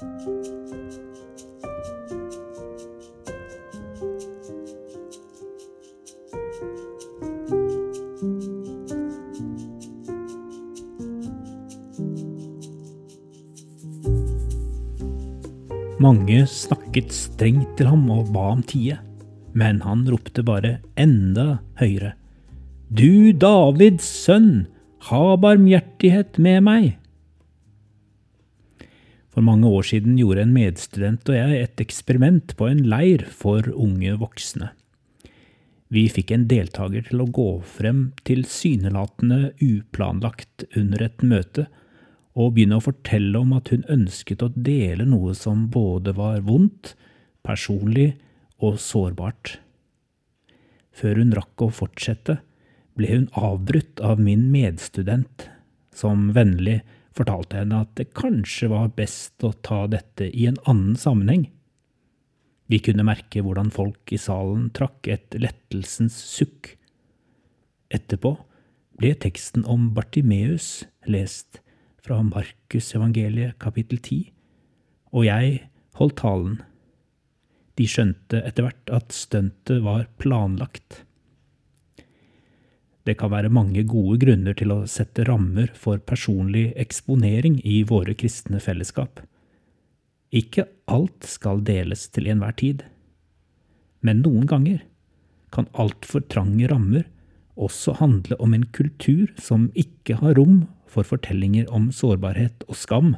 Mange snakket strengt til ham og ba om tie, men han ropte bare enda høyere. Du Davids sønn, ha barmhjertighet med meg! For mange år siden gjorde en medstudent og jeg et eksperiment på en leir for unge voksne. Vi fikk en deltaker til å gå frem tilsynelatende uplanlagt under et møte og begynne å fortelle om at hun ønsket å dele noe som både var vondt, personlig og sårbart. Før hun rakk å fortsette, ble hun avbrutt av min medstudent, som vennlig fortalte henne at det kanskje var best å ta dette i en annen sammenheng. Vi kunne merke hvordan folk i salen trakk et lettelsens sukk. Etterpå ble teksten om Bartimeus lest fra Markusevangeliet kapittel 10, og jeg holdt talen. De skjønte etter hvert at stuntet var planlagt. Det kan være mange gode grunner til å sette rammer for personlig eksponering i våre kristne fellesskap. Ikke alt skal deles til enhver tid. Men noen ganger kan altfor trange rammer også handle om en kultur som ikke har rom for fortellinger om sårbarhet og skam.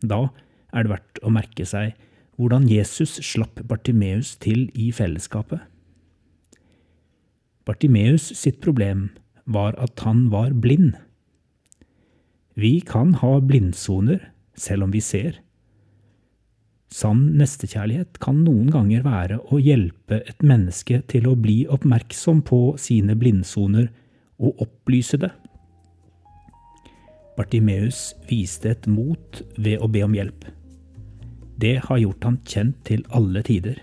Da er det verdt å merke seg hvordan Jesus slapp Bartimeus til i fellesskapet. Bartimeus sitt problem var at han var blind. Vi kan ha blindsoner selv om vi ser. Sann nestekjærlighet kan noen ganger være å hjelpe et menneske til å bli oppmerksom på sine blindsoner og opplyse det. Bartimeus viste et mot ved å be om hjelp. Det har gjort han kjent til alle tider.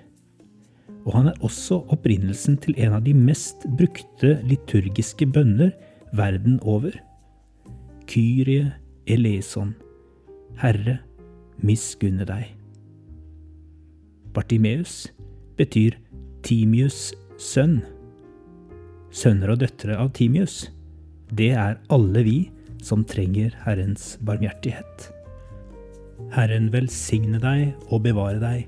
Og han er også opprinnelsen til en av de mest brukte liturgiske bønner verden over. Kyrie eleison, Herre, miskunne deg. Bartimeus betyr Timius' sønn. Sønner og døtre av Timius, det er alle vi som trenger Herrens barmhjertighet. Herren velsigne deg og bevare deg.